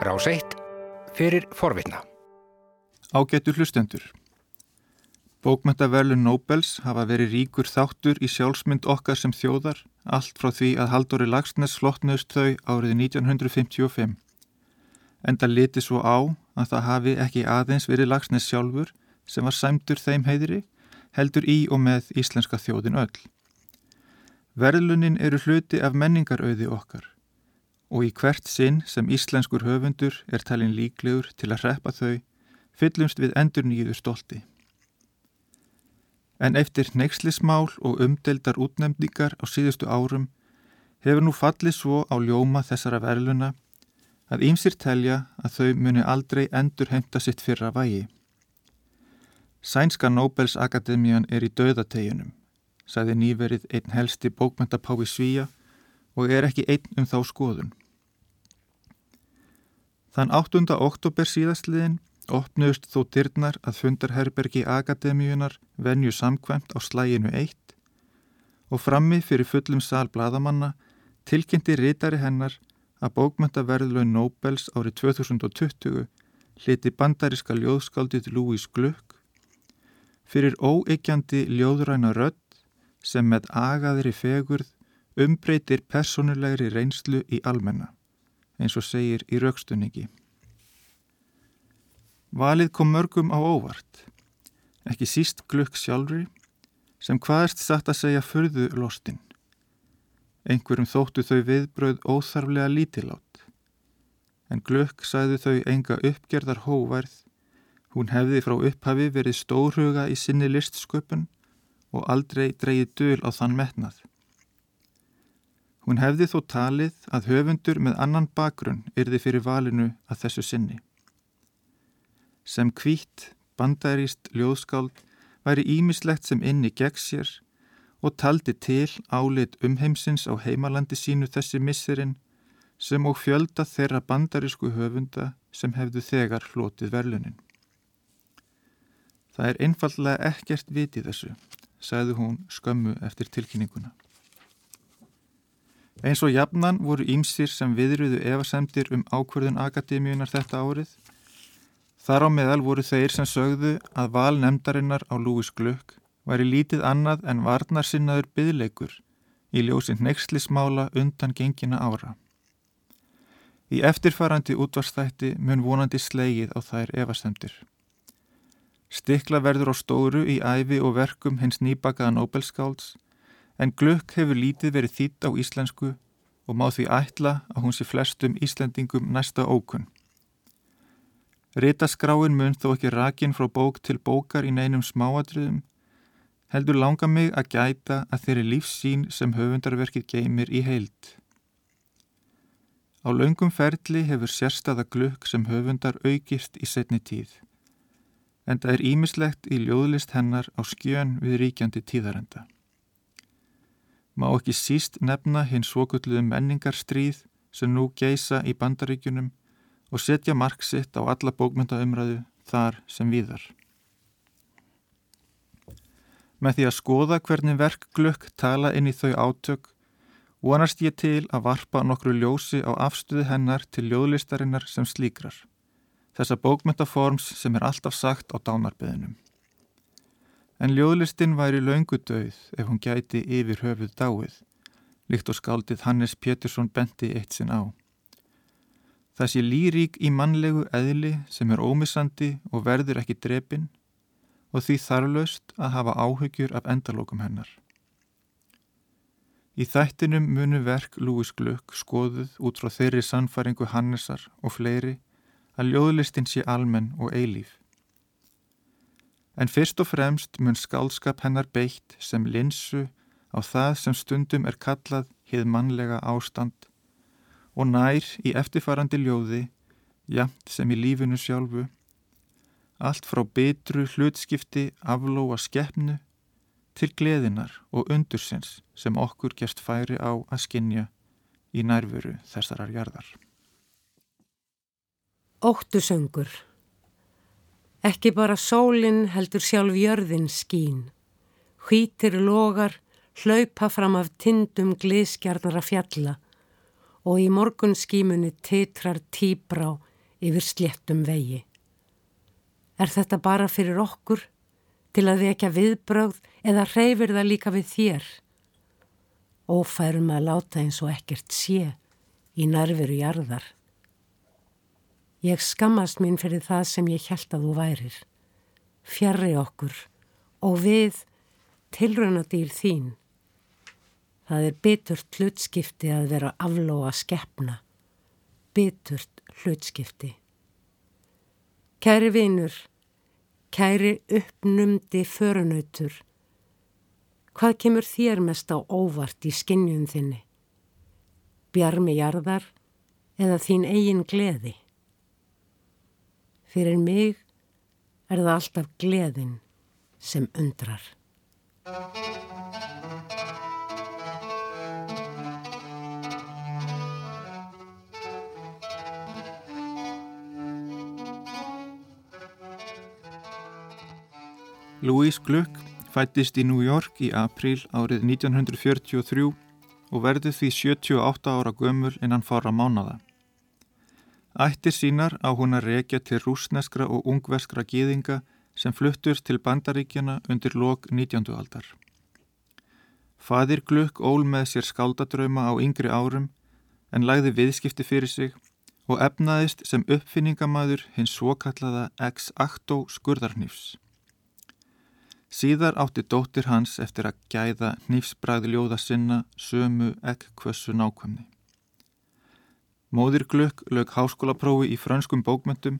Rás 1 fyrir forvitna. Ágættur hlustendur. Bókmyndaverlun Nobels hafa verið ríkur þáttur í sjálfsmynd okkar sem þjóðar, allt frá því að Haldóri Lagsnes slottnöðst þau árið 1955. Enda liti svo á að það hafi ekki aðeins verið Lagsnes sjálfur sem var sæmtur þeim heiðri, heldur í og með íslenska þjóðin öll. Verðlunin eru hluti af menningarauði okkar og í hvert sinn sem íslenskur höfundur er talin líklegur til að hreppa þau, fyllumst við endur nýðu stolti. En eftir neykslismál og umdeldar útnefningar á síðustu árum hefur nú fallið svo á ljóma þessara verðluna að ýmsir telja að þau muni aldrei endur heimta sitt fyrra vægi. Sænska Nobels Akademían er í döðateginum, sagði nýverið einn helsti bókmyndapái Svíja og er ekki einn um þá skoðun. Þann 8. oktober síðastliðin opnust þó dyrnar að fundarherbergi Akademíunar venju samkvæmt á slæginu 1 og frammi fyrir fullum sál bladamanna tilkynnti rítari hennar að bókmyndaverðlaun Nobels árið 2020 hliti bandariska ljóðskaldið Louis Gluck fyrir óeikjandi ljóðræna rödd sem með agaðri fegurð umbreytir personulegri reynslu í almenna eins og segir í raukstunningi. Valið kom mörgum á óvart, ekki síst glukk sjálfri, sem hvaðist satt að segja förðu lostinn. Einhverjum þóttu þau viðbröð óþarflega lítilátt, en glukk sæðu þau enga uppgerðar hóværð, hún hefði frá upphafi verið stórhuga í sinni listsköpun og aldrei dreyið döl á þann metnað. Hún hefði þó talið að höfundur með annan bakgrunn yrði fyrir valinu að þessu sinni. Sem kvítt, bandaríst ljóðskáld væri ímislegt sem inni gegn sér og taldi til álit umheimsins á heimalandi sínu þessi misserinn sem og fjölda þeirra bandarísku höfunda sem hefðu þegar flotið verlunin. Það er einfallega ekkert vitið þessu, sagði hún skömmu eftir tilkynninguna. Eins og jafnan voru ímsir sem viðröðu evasemdir um ákverðun akademíunar þetta árið. Þar á meðal voru þeir sem sögðu að val nefndarinnar á Lúis Glögg væri lítið annað en varnarsinnaður byðleikur í ljósinn neykslismála undan gengina ára. Í eftirfarandi útvarstætti mun vonandi slegið á þær evasemdir. Stikla verður á stóru í æfi og verkum hins nýbakaða Nobelskálds en glögg hefur lítið verið þýtt á íslensku og má því ætla að hún sé flestum Íslendingum næsta ókunn. Rítaskráin mun þó ekki rakin frá bók til bókar í neinum smáadröðum, heldur langa mig að gæta að þeirri lífsín sem höfundarverkið geymir í heild. Á laungum ferli hefur sérstaða glögg sem höfundar aukist í setni tíð, en það er ímislegt í ljóðlist hennar á skjön við ríkjandi tíðarenda. Má ekki síst nefna hinn svokulluðu menningarstríð sem nú geisa í bandaríkunum og setja marksitt á alla bókmyndaumræðu þar sem viðar. Með því að skoða hvernig verkglökk tala inn í þau átök vonast ég til að varpa nokkru ljósi á afstuði hennar til ljóðlistarinnar sem slíkrar. Þessa bókmyndaforms sem er alltaf sagt á dánarbeðinum en ljóðlistin væri laungu döið ef hún gæti yfir höfuð dáið, líkt og skáldið Hannes Pétursson bendi eitt sinn á. Sé lírík í mannlegu eðli sem er ómissandi og verður ekki drepin og því þarflaust að hafa áhugjur af endalókum hennar. Í þættinum munu verk Lúis Glögg skoðuð út frá þeirri sannfaringu Hannesar og fleiri að ljóðlistin sé almenn og eilíf. En fyrst og fremst mun skálskap hennar beitt sem linsu á það sem stundum er kallað hið mannlega ástand og nær í eftirfarandi ljóði, jamt sem í lífinu sjálfu, allt frá betru hlutskipti aflóa skeppnu til gleðinar og undursins sem okkur gerst færi á að skinja í nærveru þessarar jarðar. Óttusöngur Ekki bara sólinn heldur sjálf jörðin skín. Hvítir logar hlaupa fram af tindum glískjarnara fjalla og í morgun skímunni titrar tíbrá yfir sléttum vegi. Er þetta bara fyrir okkur til að vekja viðbröð eða hreyfir það líka við þér? Ófærum að láta eins og ekkert sé í nærveru jarðar. Ég skammast mín fyrir það sem ég held að þú værir. Fjarrri okkur og við tilraunadýr þín. Það er biturt hlutskipti að vera aflóa skeppna. Biturt hlutskipti. Kæri vinur, kæri uppnumdi förunautur, hvað kemur þér mest á óvart í skinnjum þinni? Bjarmi jarðar eða þín eigin gleði? Fyrir mig er það alltaf gleðin sem undrar. Louise Gluck fættist í New York í april árið 1943 og verði því 78 ára gömul innan fara mánada. Ættir sínar á hún að rekja til rúsneskra og ungverskra gýðinga sem fluttur til bandaríkjana undir lok 19. aldar. Fadir Gluck ól með sér skáldadrauma á yngri árum en lagði viðskipti fyrir sig og efnaðist sem uppfinningamæður hins svokallaða ex-acto skurðarnýfs. Síðar átti dóttir hans eftir að gæða nýfsbræði ljóða sinna sömu ekkvössu nákvæmni. Móðir Glögg lög háskólaprófi í frönskum bókmyndum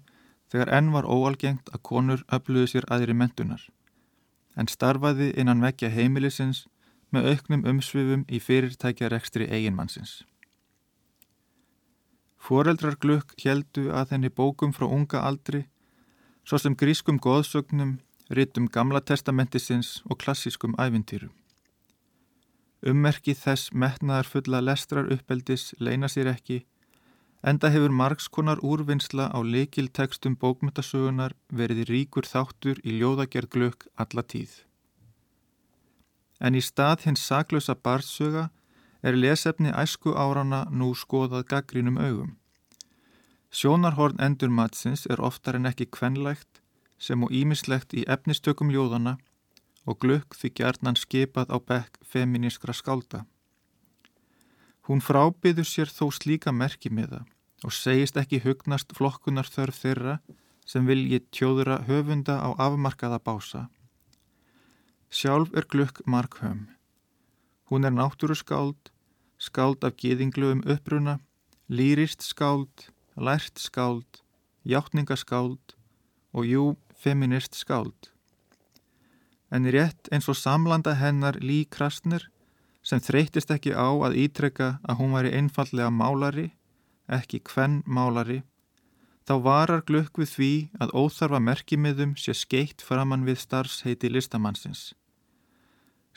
þegar enn var óalgengt að konur öfluðu sér aðri mentunar, en starfaði innan vekja heimilisins með auknum umsvifum í fyrirtækjarekstri eiginmannsins. Fóreldrar Glögg heldu að henni bókum frá unga aldri, svo sem grískum góðsögnum rítum Gamla testamentisins og klassískum ævintýrum. Ummerki þess metnaðar fulla lestrar uppeldis leina sér ekki, enda hefur margskonar úrvinnsla á leikiltekstum bókmyndasögunar verið ríkur þáttur í ljóðagerð glögg alla tíð. En í stað hins saklösa barðsöga er lesefni æsku árana nú skoðað gaggrínum augum. Sjónarhorn endur matsins er oftar en ekki kvenlægt sem og ímislegt í efnistökum ljóðana og glögg því gerðnan skipað á bekk feminískra skálda. Hún frábyður sér þó slíka merki með það og segist ekki hugnast flokkunar þörf þeirra sem vilji tjóðura höfunda á afmarkaða bása. Sjálf er glögg markhömm. Hún er náttúru skáld, skáld af geðinglu um uppruna, lýrist skáld, lært skáld, hjáttningaskáld og jú feminist skáld. En rétt eins og samlanda hennar Lý Krasner sem þreytist ekki á að ítrekka að hún væri einfallega málari, ekki kvenn málari, þá varar glökk við því að óþarfa merkimiðum sé skeitt framann við starfsheiti listamannsins.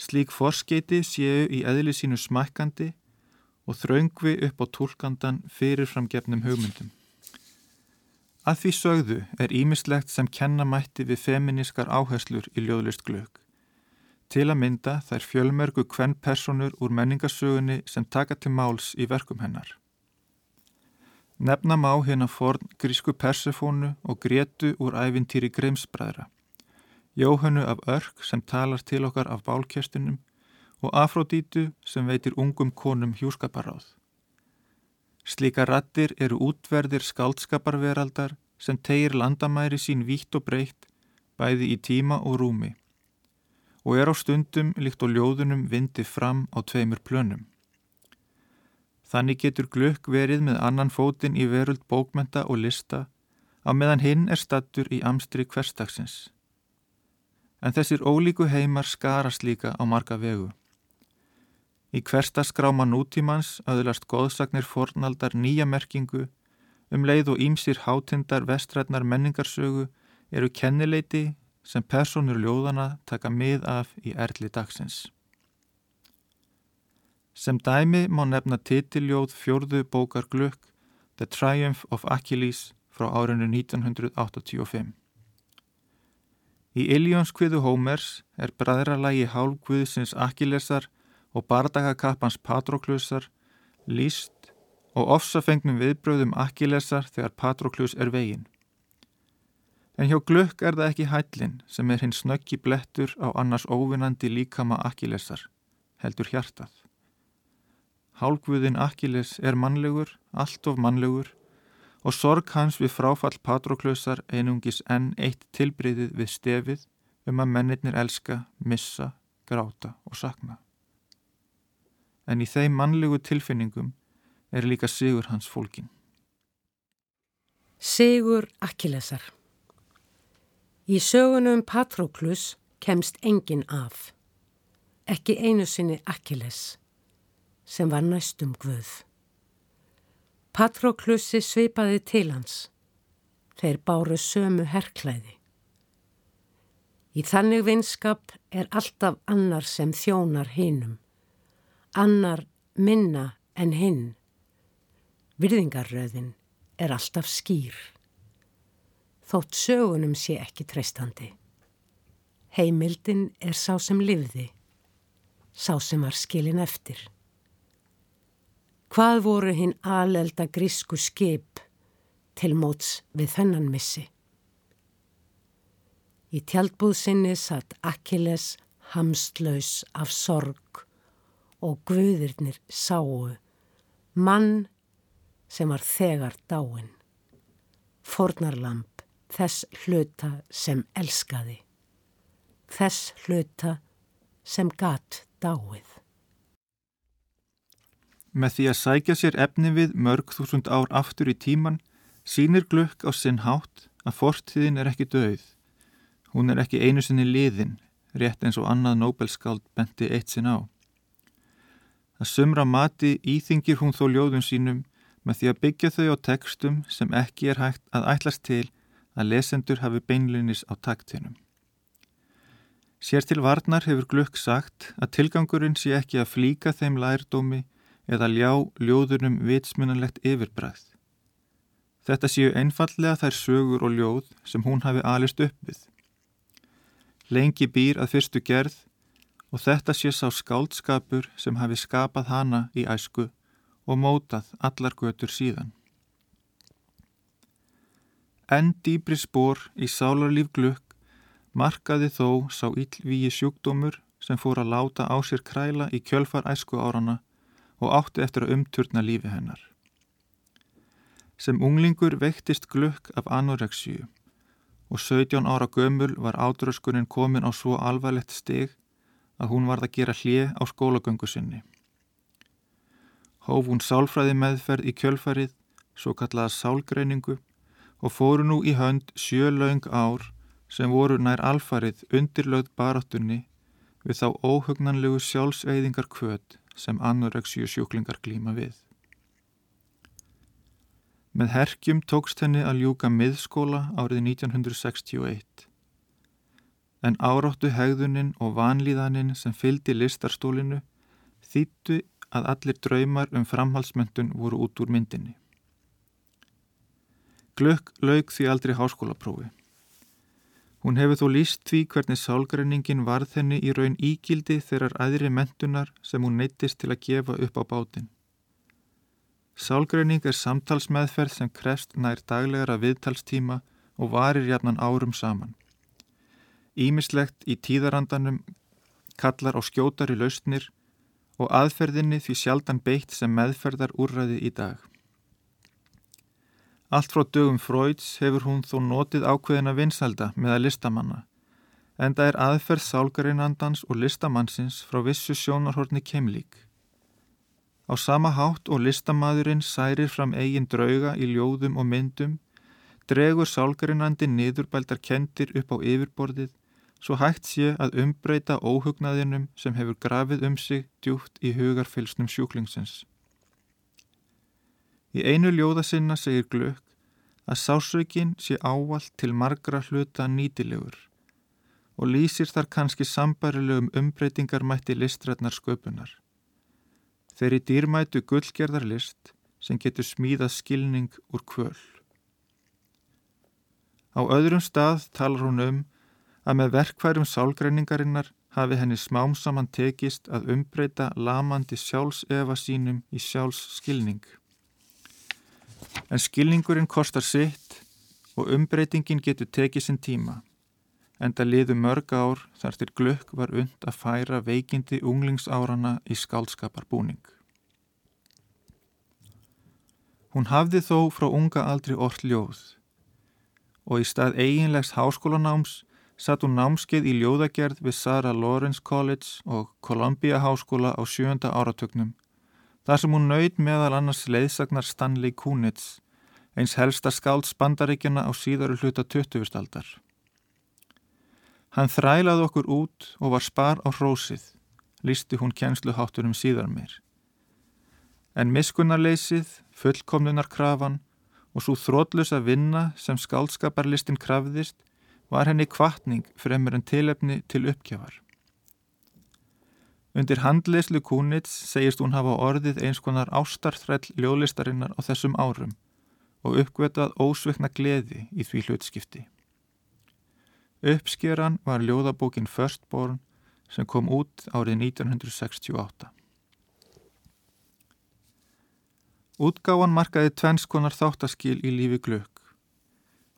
Slík forskeiti séu í eðli sínu smækkandi og þraungvi upp á tólkandan fyrirframgefnum hugmyndum. Að því sögðu er ímislegt sem kennamætti við feminískar áherslur í ljóðlist glögg. Til að mynda þær fjölmergu kvenn personur úr menningasögunni sem taka til máls í verkum hennar. Nefna má hérna forn grísku persefónu og grétu úr æfintýri Grimsbræðra. Jóhannu af örk sem talar til okkar af bálkjöstunum og Afrodítu sem veitir ungum konum hjúskaparáð. Slíka rattir eru útverðir skaldskaparveraldar sem tegir landamæri sín vítt og breytt bæði í tíma og rúmi og er á stundum líkt og ljóðunum vindi fram á tveimur plönum. Þannig getur glögg verið með annan fótinn í veruld bókmenta og lista á meðan hinn er stattur í amstri hverstagsins. En þessir ólíku heimar skarast líka á marga vegu. Í hversta skráma nútímans öðlast góðsagnir fornaldar nýja merkingu um leið og ímsir hátindar vestrætnar menningarsögu eru kennileiti sem personur ljóðana taka mið af í erli dagsins. Sem dæmi má nefna titiljóð fjörðu bókar glökk The Triumph of Achilles frá árinu 1985. Í Iljónskviðu Hómers er bræðralagi hálfkviðsins Achillesar og bardagakappans Patroklusar líst og ofsafengnum viðbröðum akkilesar þegar Patroklus er veginn. En hjá glögg er það ekki hællin sem er hinn snöggi blettur á annars óvinnandi líkama akkilesar, heldur hjartað. Hálgvuðin Akkiles er mannlegur, allt of mannlegur og sorg hans við fráfall Patroklusar einungis enn eitt tilbriðið við stefið um að mennirnir elska, missa, gráta og sakna. En í þeim mannlegu tilfinningum er líka sigur hans fólkin. Sigur Akkilesar Í sögunum Patroklus kemst engin af. Ekki einu sinni Akkiles sem var næstum guð. Patroklussi svipaði til hans. Þeir báru sömu herrklæði. Í þannig vinskap er alltaf annar sem þjónar hinnum. Annar minna en hinn. Virðingarröðin er alltaf skýr. Þótt sögunum sé ekki treystandi. Heimildin er sá sem livði. Sá sem var skilin eftir. Hvað voru hinn alelda grísku skip til móts við þennan missi? Í tjaldbúðsynni satt Akkiles hamstlaus af sorg og guðirnir sáu mann sem var þegar dáin. Fornarlamp þess hluta sem elskaði. Þess hluta sem gatt dáið. Með því að sækja sér efni við mörg þúsund ár aftur í tíman sínir glögg á sinn hátt að fortíðin er ekki döið. Hún er ekki einu sinni liðin, rétt eins og annað Nobelskáld benti eitt sinn á. Að sumra mati íþingir hún þó ljóðum sínum með því að byggja þau á tekstum sem ekki er hægt að ætlast til að lesendur hafi beinlunis á taktinum. Sér til varnar hefur glögg sagt að tilgangurinn sé ekki að flíka þeim lærdómi eða ljá ljóðunum vitsmunanlegt yfirbræð. Þetta séu einfallega þær sögur og ljóð sem hún hafi alist upp við. Lengi býr að fyrstu gerð og þetta sé sá skáldskapur sem hafi skapað hana í æsku og mótað allar götur síðan. Enn dýbri spór í sálarlíf glukk markaði þó sá yllvíi sjúkdómur sem fór að láta á sér kræla í kjölfar æsku árana og átti eftir að umturna lífi hennar. Sem unglingur veiktist glökk af anoreksíu og 17 ára gömul var ádröskunin komin á svo alvarlegt stig að hún varð að gera hlið á skólagöngu sinni. Hóf hún sálfræði meðferð í kjölfarið, svo kallaða sálgreiningu og fóru nú í hönd sjö laung ár sem voru nær alfarið undirlögð baráttunni við þá óhugnanlegu sjálfsveiðingar kvöt sem anoreksíu sjúklingar glíma við. Með herkjum tókst henni að ljúka miðskóla árið 1961. En áráttu hegðunin og vanlíðanin sem fyldi listarstólinu þýttu að allir draumar um framhalsmyndun voru út úr myndinni. Glögg laug því aldrei háskólaprófi. Hún hefur þó líst því hvernig sálgreiningin varð henni í raun ígildi þeirrar aðri mentunar sem hún neytist til að gefa upp á bátinn. Sálgreining er samtalsmeðferð sem krest nær daglegara viðtalstíma og varir jafnan árum saman. Ímislegt í tíðarandanum kallar á skjótari lausnir og aðferðinni því sjaldan beitt sem meðferðar úrræði í dag. Allt frá dögum Freuds hefur hún þó notið ákveðina vinsalda með að listamanna, en það er aðferð sálgarinnandans og listamannsins frá vissu sjónarhorni keimlík. Á sama hátt og listamadurinn særir fram eigin drauga í ljóðum og myndum, dregur sálgarinnandi niðurbældar kendir upp á yfirborðið svo hægt sé að umbreyta óhugnaðinum sem hefur grafið um sig djúft í hugarfylsnum sjúklingsins. Í einu ljóða sinna segir Glögg að sásökin sé ávalt til margra hluta nýtilegur og lýsir þar kannski sambarilegum umbreytingarmætti listrætnar sköpunar. Þeir í dýrmætu gullgerðar list sem getur smíðað skilning úr kvöl. Á öðrum stað talar hún um að með verkværum sálgreiningarinnar hafi henni smám saman tekist að umbreyta lamandi sjálfsefa sínum í sjálfs skilning. En skilningurinn kostar sitt og umbreytingin getur tekið sinn tíma. Enda liðu mörg ár þar til glögg var und að færa veikindi unglingsárana í skálskaparbúning. Hún hafði þó frá unga aldri orð ljóð og í stað eiginlegs háskólanáms satt hún námskeið í ljóðagerð við Sarah Lawrence College og Columbia Háskóla á sjönda áratögnum þar sem hún nöyð meðal annars leiðsagnar Stanley Kunitz eins helsta skálds bandaríkjana á síðaru hluta 20. aldar. Hann þrælaði okkur út og var spar á hrósið, lísti hún kjensluháttur um síðar meir. En miskunnarleysið, fullkomnunarkrafan og svo þrótlus að vinna sem skálskaparlistin krafðist var henni kvartning fremur en tilefni til uppgjafar. Undir handleyslu Kunitz segist hún hafa orðið eins konar ástarþræll ljólistarinnar á þessum árum og uppgötað ósveikna gleði í því hlutskipti. Uppskeran var ljóðabókin Firstborn sem kom út árið 1968. Útgáwan markaði tvennskonar þáttaskil í lífi glögg.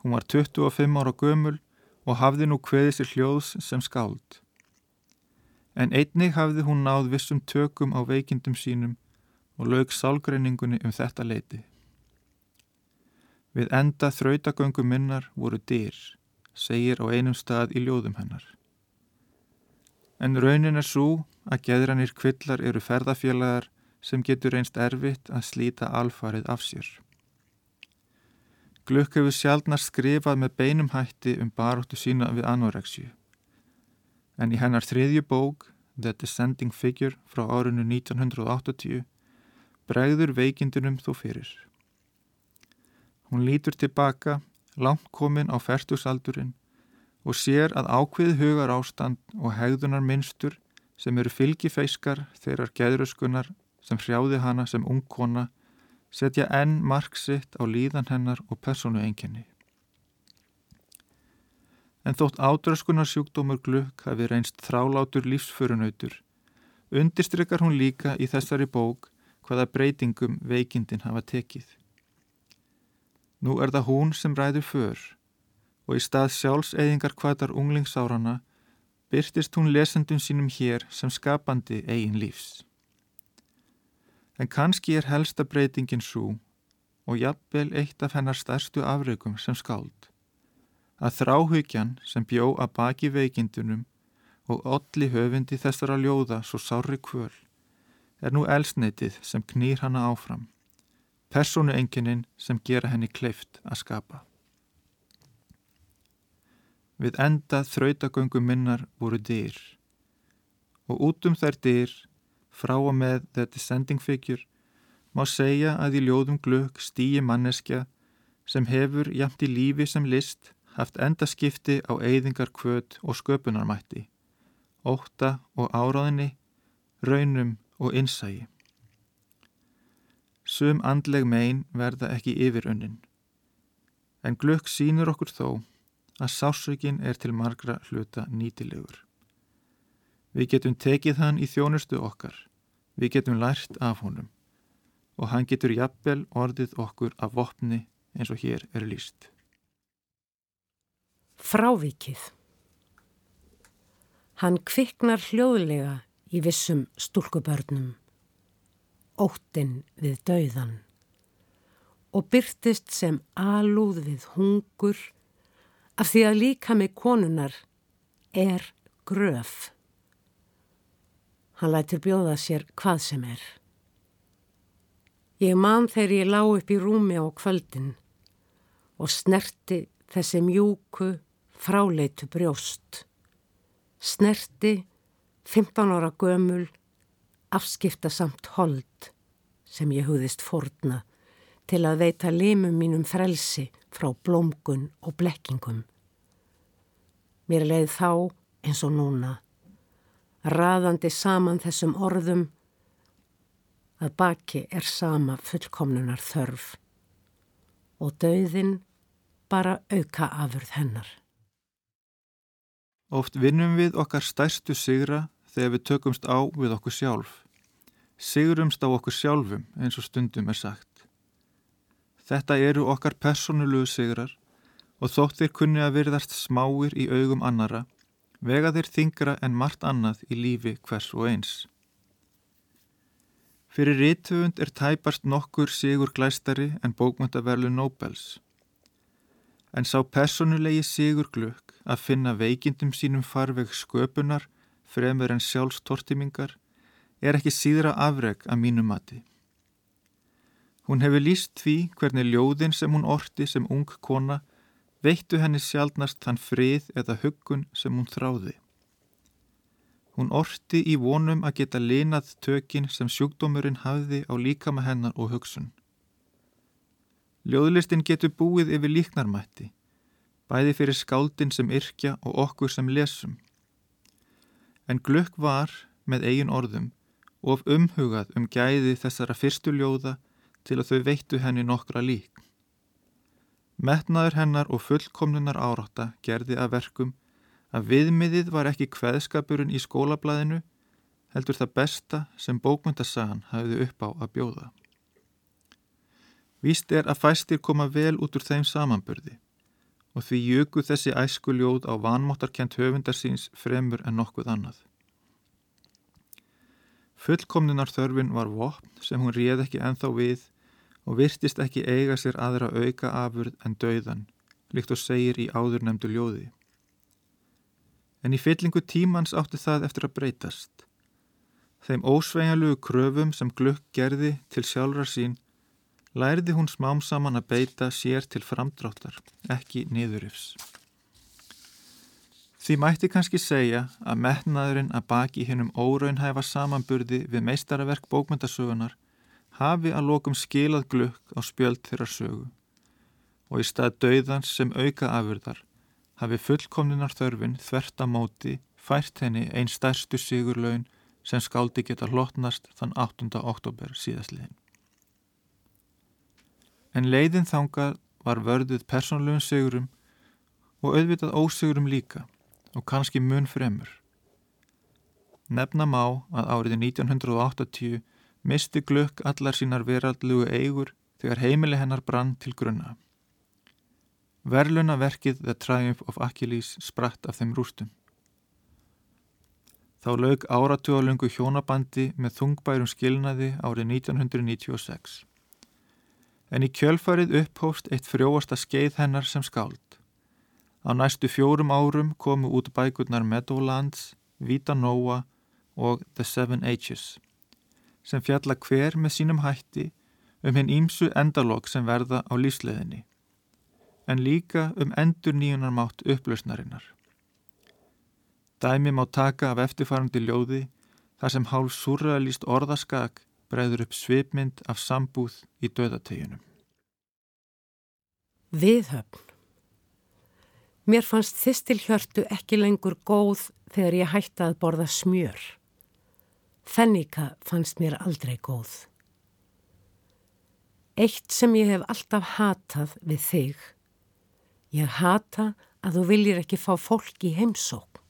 Hún var 25 ára gömul og hafði nú kveðið sér hljóðs sem skáld. En einnig hafði hún náð vissum tökum á veikindum sínum og lög sálgreiningunni um þetta leiti. Við enda þrautagöngu minnar voru dyr, segir á einum stað í ljóðum hennar. En raunin er svo að geðranir kvillar eru ferðafélagar sem getur einst erfitt að slíta alfarið af sér. Glukk hefur sjálfnar skrifað með beinum hætti um baróttu sína við anoreksju. En í hennar þriðju bók, The Descending Figure frá árinu 1980, bregður veikindunum þó fyrir. Hún lítur tilbaka, langt komin á fertusaldurinn og sér að ákveð hugar ástand og hegðunar minnstur sem eru fylgifeiskar þeirrar geðröskunar sem hrjáði hana sem ungkona setja enn marksitt á líðan hennar og personu enginni. En þótt ádröskunarsjúkdómur glukk hafi reynst þrálátur lífsförunautur, undirstrykkar hún líka í þessari bók hvaða breytingum veikindin hafa tekið. Nú er það hún sem ræður för og í stað sjálfseyðingar hvaðar unglingsárana byrtist hún lesendum sínum hér sem skapandi eigin lífs. En kannski er helsta breytingin svo og jafnvel eitt af hennar stærstu afraugum sem skáld að þráhugjan sem bjó að baki veikindunum og olli höfundi þessara ljóða svo sári kvöl er nú elsneitið sem knýr hana áfram persónu enginin sem gera henni kleift að skapa. Við enda þrautagöngu minnar voru dyr og út um þær dyr frá og með The Descending Figure má segja að í ljóðum glögg stýji manneskja sem hefur jæmt í lífi sem list haft endaskipti á eyðingar kvöt og sköpunarmætti, óta og áráðinni, raunum og innsægi. Sum andleg megin verða ekki yfir önnin. En glögg sínur okkur þó að sásökin er til margra hluta nýtilegur. Við getum tekið hann í þjónustu okkar, við getum lært af honum og hann getur jafnvel orðið okkur af vopni eins og hér er líst. Frávikið Hann kviknar hljóðlega í vissum stúlkubörnum óttinn við dauðan og byrtist sem alúð við hungur af því að líka með konunar er gröf. Hann lætur bjóða sér hvað sem er. Ég man þegar ég lá upp í rúmi á kvöldin og snerti þessi mjúku fráleitu brjóst. Snerti 15 ára gömul afskipta samt hold sem ég hugðist forna til að veita limum mínum frelsi frá blómgun og blekkingum. Mér leið þá eins og núna, raðandi saman þessum orðum að baki er sama fullkomnunar þörf og dauðin bara auka afurð hennar. Oft vinnum við okkar stærstu sigra þegar við tökumst á við okkur sjálf. Sigurumst á okkur sjálfum eins og stundum er sagt. Þetta eru okkar personulegu sigrar og þótt þeir kunni að virðast smáir í augum annara, vega þeir þingra en margt annað í lífi hvers og eins. Fyrir rítvöfund er tæpast nokkur sigur glæstari en bókmöntaverlu Nobels. En sá personulegi sigur glögg að finna veikindum sínum farveg sköpunar fremur en sjálfstortimingar er ekki síðra afreg að mínu mati. Hún hefur líst því hvernig ljóðin sem hún orti sem ung kona veittu henni sjálfnast þann frið eða huggun sem hún þráði. Hún orti í vonum að geta linað tökin sem sjúkdómurinn hafði á líkama hennar og hugsun. Ljóðlistin getur búið yfir líknarmætti, bæði fyrir skáldin sem yrkja og okkur sem lesum. En glögg var, með eigin orðum, of umhugað um gæði þessara fyrstu ljóða til að þau veittu henni nokkra lík. Metnaður hennar og fullkomnunar árátta gerði að verkum að viðmiðið var ekki hveðskapurinn í skólablaðinu heldur það besta sem bókmyndasagan hafiði upp á að bjóða. Víst er að fæstir koma vel út úr þeim samanbörði og því jöku þessi æskuljóð á vanmáttarkent höfundar síns fremur en nokkuð annað. Fullkomnunar þörfin var vopn sem hún réð ekki enþá við og virtist ekki eiga sér aðra auka afurð en dauðan, líkt og segir í áður nefndu ljóði. En í fyllingu tímans átti það eftir að breytast. Þeim ósveinjalugu kröfum sem glögg gerði til sjálfra sín lærði hún smám saman að beita sér til framdráttar, ekki niðurifs. Því mætti kannski segja að metnaðurinn að baki hinnum óraunhæfa samanburði við meistaraverk bókmyndasögunar hafi að lokum skilað glukk á spjöld þeirra sögu og í stað dauðans sem auka afurðar hafi fullkomninar þörfin þvert að móti fært henni einn stærstu sigurlaun sem skáldi geta hlotnast þann 8. oktober síðastliðin. En leiðin þangað var vörduð persónlegum sigurum og auðvitað ósigurum líka og kannski mun fremur. Nefna má að árið 1980 misti glögg allar sínar veraldlugu eigur þegar heimili hennar brann til grunna. Verluna verkið The Triumph of Achilles spratt af þeim rústum. Þá lög áratjóðalöngu hjónabandi með þungbærum skilnaði árið 1996. En í kjölfarið upphóst eitt frjóasta skeið hennar sem skáld. Á næstu fjórum árum komu út bækurnar Meadowlands, Vita Noa og The Seven Ages sem fjalla hver með sínum hætti um henn ímsu endalók sem verða á lífsleðinni, en líka um endur nýjunarmátt upplausnarinnar. Dæmi má taka af eftirfarandi ljóði þar sem hálf surrealist orðaskak breyður upp svipmynd af sambúð í döðateginum. Viðhöfn Mér fannst þistil hjörtu ekki lengur góð þegar ég hætti að borða smjör. Fennika fannst mér aldrei góð. Eitt sem ég hef alltaf hatað við þig. Ég hata að þú viljir ekki fá fólk í heimsókn.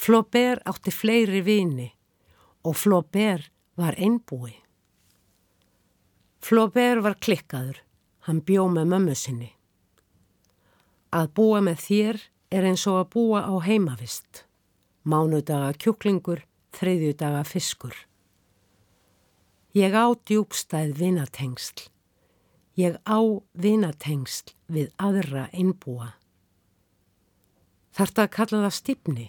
Flaubert átti fleiri vini og Flaubert var einbúi. Flaubert var klikkaður, hann bjó með mömmu sinni. Að búa með þér er eins og að búa á heimavist. Mánudaga kjúklingur, þriðju daga fiskur. Ég á djúbstæð vinatengsl. Ég á vinatengsl við aðra einbúa. Þarf það að kalla það stipni?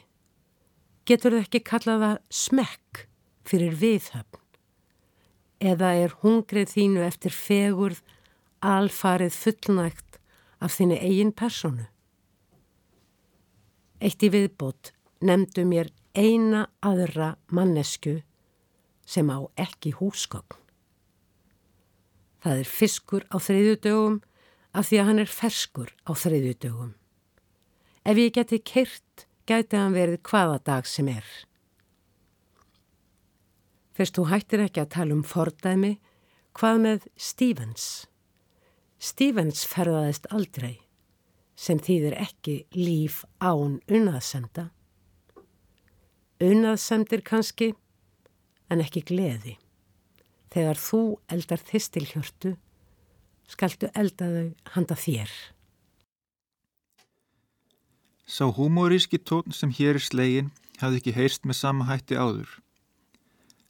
Getur það ekki kalla það smekk fyrir viðhöfn? Eða er hungrið þínu eftir fegurð alfarið fullnægt af þinni eigin personu? Eitt í viðbót nefndu mér eina aðra mannesku sem á ekki húsgögn. Það er fiskur á þriðjudögum af því að hann er ferskur á þriðjudögum. Ef ég geti kyrt, gæti hann verið hvaða dag sem er. Fyrst þú hættir ekki að tala um fordæmi, hvað með Stevens? Stevens ferðaðist aldrei, sem þýðir ekki líf án unnaðsenda unnaðsendir kannski, en ekki gleði. Þegar þú eldar þistilhjörtu, skaltu elda þau handa þér. Sá humoríski tón sem hér er slegin hafði ekki heyrst með sama hætti áður.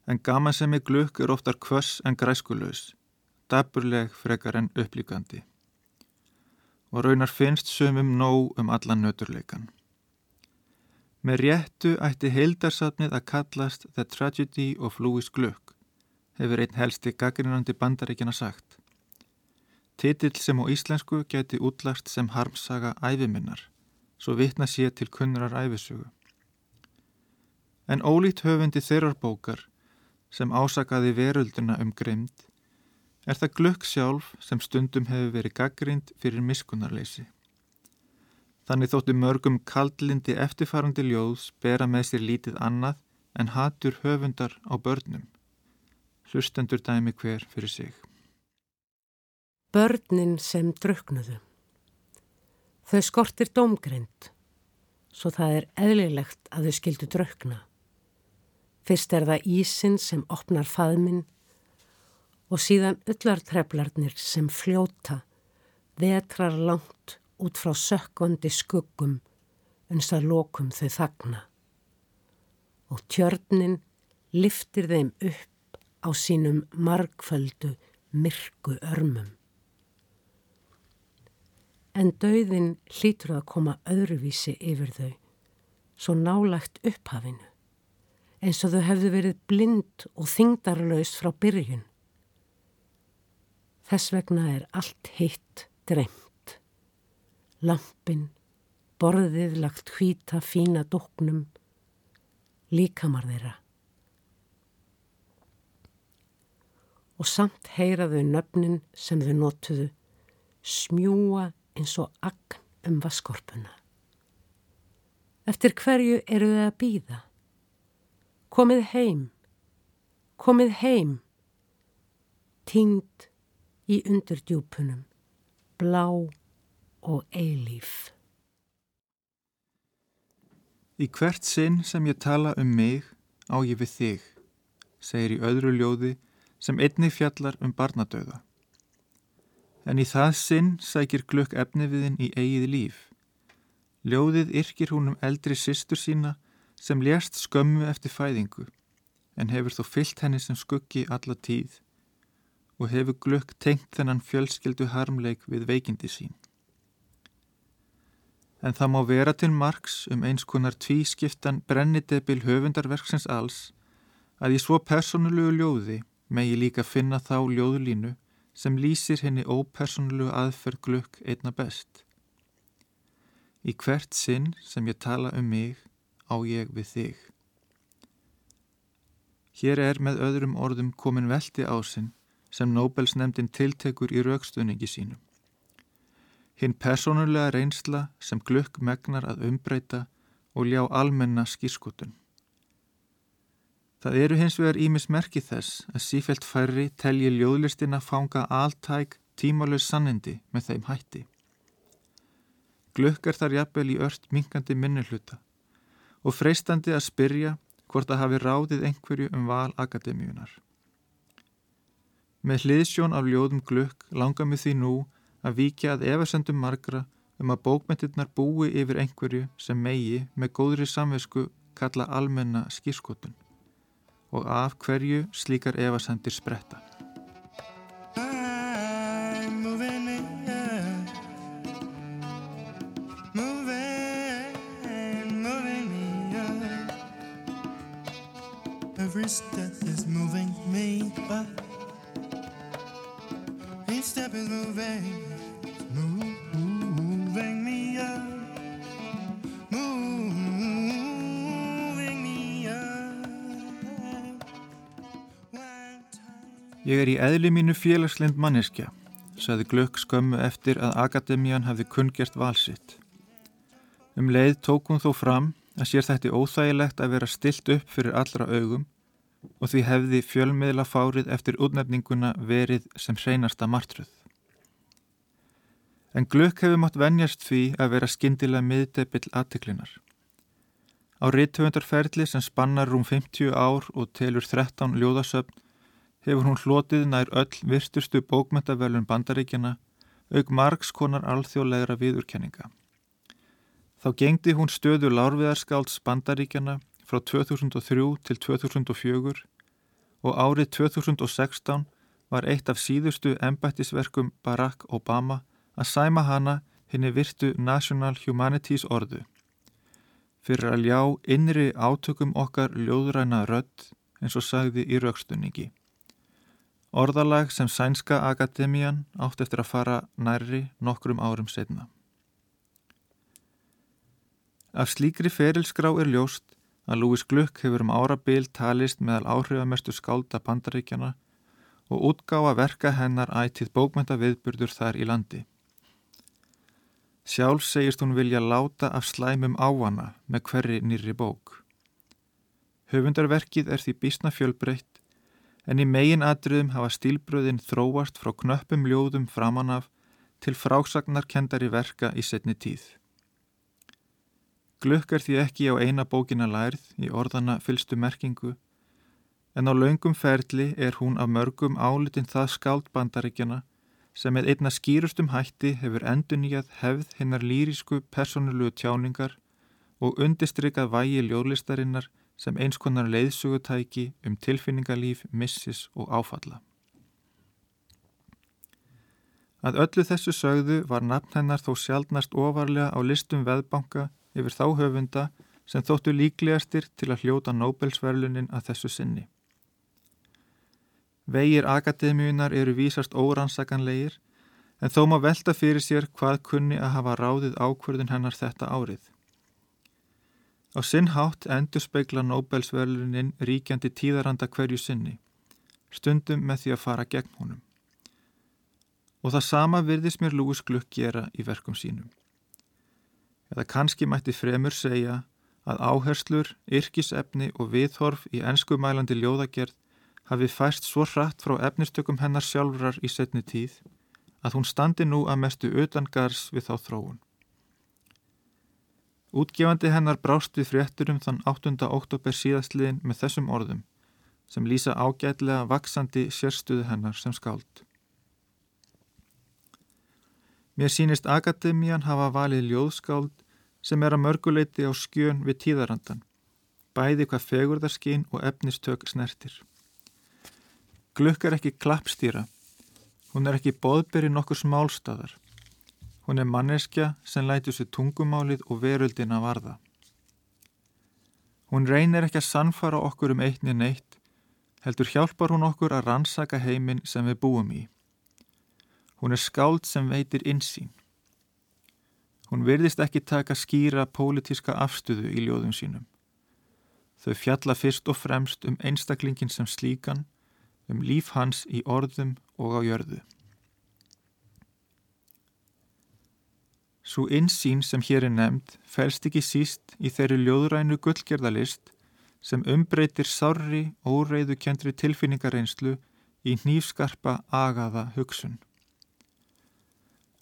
En gaman sem er glukk er oftar kvöss en græskulegs, daburleg frekar en upplíkandi. Og raunar finnst sömum nóg um allan nöturleikan. Með réttu ætti heildarsafnið að kallast The Tragedy of Louis Gluck, hefur einn helsti gaggrinandi bandaríkjana sagt. Titill sem á íslensku geti útlagt sem harmsaga æfiminnar, svo vitna sé til kunnurar æfisugu. En ólít höfundi þeirrar bókar, sem ásakaði verölduna um grimd, er það glögg sjálf sem stundum hefur verið gaggrind fyrir miskunarleysi. Þannig þóttu mörgum kaldlindi eftirfarandi ljóðs bera með sér lítið annað en hatur höfundar á börnum. Hlustendur dæmi hver fyrir sig. Börnin sem druknuðu. Þau skortir domgrind, svo það er eðlilegt að þau skildu drukna. Fyrst er það ísin sem opnar faðminn og síðan öllartreflarnir sem fljóta, vetrar langt út frá sökkvandi skuggum uns að lokum þau þagna og tjörnin liftir þeim upp á sínum margföldu myrku örmum. En dauðin hlýtur að koma öðruvísi yfir þau, svo nálagt upphafinu, eins og þau hefðu verið blind og þingdarlaus frá byrjun. Þess vegna er allt heitt dreymt lampin, borðið lagt hvita fína dóknum, líkamar þeirra. Og samt heyraðu nöfnin sem þau notuðu smjúa eins og agn um vaskorpuna. Eftir hverju eru þau að býða? Komið heim, komið heim, tínd í undurdjúpunum, blá og eilíf. Í hvert sinn sem ég tala um mig á ég við þig, segir í öðru ljóði sem einni fjallar um barnadauða. En í það sinn sækir glögg efniviðin í eigið líf. Ljóðið yrkir hún um eldri sýstur sína sem lérst skömmu eftir fæðingu en hefur þó fyllt henni sem skuggi alla tíð og hefur glögg tengt þennan fjölskeldu harmleik við veikindi sín en það má vera til margs um eins konar tvískiptan brennidebil höfundarverksins alls að í svo personulegu ljóði megi líka finna þá ljóðlínu sem lýsir henni ópersonulegu aðferð glögg einna best. Í hvert sinn sem ég tala um mig á ég við þig. Hér er með öðrum orðum komin veldi ásinn sem Nobels nefndin tiltekur í raukstunningi sínum. Hinn personulega reynsla sem glögg megnar að umbreyta og ljá almenna skýrskotun. Það eru hins vegar ímis merki þess að sífælt færri telji ljóðlistina fanga alltæk tímalös sannindi með þeim hætti. Glögg er þar jafnvel í ört minkandi minnuluta og freistandi að spyrja hvort að hafi ráðið einhverju um val akademíunar. Með hliðsjón af ljóðum glögg langar mig því nú að víkja að efasendum margra um að bókmyndirnar búi yfir einhverju sem megi með góðri samvesku kalla almenna skýrskotun og af hverju slíkar efasendir spretta. Every step is moving me but each step is moving Ég er í eðli mínu félagslind manneskja, saði Glögg skömmu eftir að Akademían hafði kungjert valsitt. Um leið tók hún þó fram að sér þætti óþægilegt að vera stilt upp fyrir allra augum og því hefði fjölmiðla fárið eftir útnefninguna verið sem hreinasta martruð. En Glögg hefur mátt venjast því að vera skindilega miðdebill aðtiklinar. Á rittöfundarferðli sem spannar rúm 50 ár og telur 13 ljóðasöfn hefur hún hlotið nær öll virtustu bókmentavelun bandaríkjana auk margs konar alþjóðlegra viðurkenninga. Þá gengdi hún stöðu lárviðarskálds bandaríkjana frá 2003 til 2004 og árið 2016 var eitt af síðustu embættisverkum Barack Obama að sæma hana henni virtu National Humanities orðu fyrir að ljá innri átökum okkar ljóðræna rödd eins og sagði í raukstunningi. Orðalag sem Sænska Akademían átt eftir að fara nærri nokkrum árum setna. Af slíkri ferilskrá er ljóst að Lúis Gluck hefur um árabil talist meðal áhrifamestu skálda bandaríkjana og útgáfa verka hennar ætið bókmenta viðburður þar í landi. Sjálf segist hún vilja láta af slæmum ávana með hverri nýri bók. Höfundarverkið er því bísna fjölbreytt en í megin atriðum hafa stílbröðin þróast frá knöppum ljóðum framanaf til frásagnarkendari verka í setni tíð. Glökk er því ekki á eina bókina lærð í orðana fylstu merkingu en á laungum ferli er hún af mörgum álitin það skáld bandaríkjana sem með einna skýrustum hætti hefur enduníjað hefð hinnar lýrísku personulegu tjáningar og undistrykað vægi ljóðlistarinnar sem eins konar leiðsugutæki um tilfinningarlíf, missis og áfalla. Að öllu þessu sögðu var nafn hennar þó sjálfnast ofarlega á listum veðbanka yfir þá höfunda sem þóttu líklegastir til að hljóta Nobelsverlunin að þessu sinni. Vegir akademíunar eru vísast óransakanlegir en þó má velta fyrir sér hvað kunni að hafa ráðið ákverðin hennar þetta árið. Á sinn hátt endur speikla Nobelsverlunin ríkjandi tíðaranda hverju sinni, stundum með því að fara gegn honum. Og það sama virðis mér Lúis Glukk gera í verkum sínum. Eða kannski mætti fremur segja að áherslur, yrkisefni og viðhorf í enskumælandi ljóðagerð hafi fæst svo hratt frá efnistökum hennar sjálfrar í setni tíð að hún standi nú að mestu utangars við þá þróun. Útgefandi hennar brást við frétturum þann 8. oktober síðastliðin með þessum orðum sem lýsa ágætlega vaksandi sérstuðu hennar sem skáld. Mér sínist Akademían hafa valið ljóðskáld sem er að mörguleiti á skjön við tíðarandan, bæði hvað fegurðarskinn og efnistök snertir. Glukk er ekki klappstýra. Hún er ekki boðberi nokkur smálstæðar. Hún er manneskja sem lætu sér tungumálið og veröldina varða. Hún reynir ekki að sannfara okkur um eitni neitt, heldur hjálpar hún okkur að rannsaka heiminn sem við búum í. Hún er skáld sem veitir insýn. Hún virðist ekki taka skýra pólitíska afstöðu í ljóðum sínum. Þau fjalla fyrst og fremst um einstaklingin sem slíkan um líf hans í orðum og á jörðu. Svo insýn sem hér er nefnd fælst ekki síst í þeirri ljóðrænu gullgerðalist sem umbreytir sárri, óreiðu kjentri tilfinningareynslu í nýfskarpa agaða hugsun.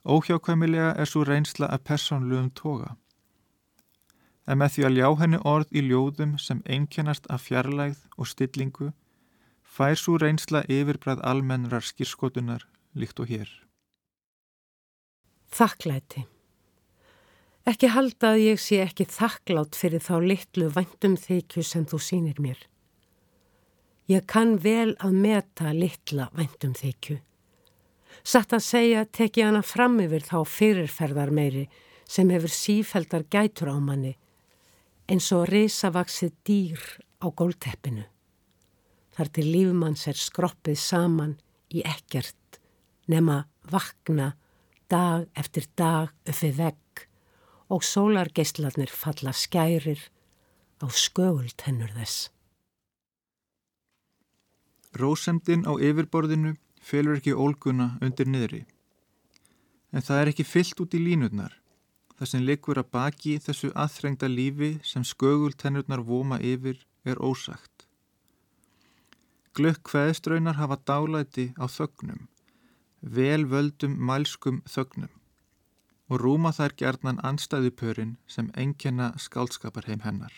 Óhjákvæmilega er svo reynsla að persónluðum toga. En með því að ljá henni orð í ljóðum sem einkennast af fjarlægð og stillingu fær svo reynsla yfirbræð almennrar skýrskotunar líkt og hér. Þakklæti Ekki halda að ég sé ekki þakklátt fyrir þá litlu væntum þykju sem þú sínir mér. Ég kann vel að meta litla væntum þykju. Satt að segja tek ég hana fram yfir þá fyrirferðar meiri sem hefur sífældar gætur á manni eins og risavaksið dýr á gólteppinu þar til lífmanns er skroppið saman í ekkert nema vakna dag eftir dag uppið vegg og sólargeislarnir falla skærir á skögult hennur þess. Rósemdin á yfirborðinu felur ekki ólguna undir niðri. En það er ekki fyllt út í línutnar, þar sem likur að baki þessu aðþrengda lífi sem skögult hennurnar voma yfir er ósagt. Glökk hveðströynar hafa dálæti á þögnum, vel völdum mælskum þögnum og rúma þær gerðnan anstæðupörin sem engjana skálskaparheim hennar.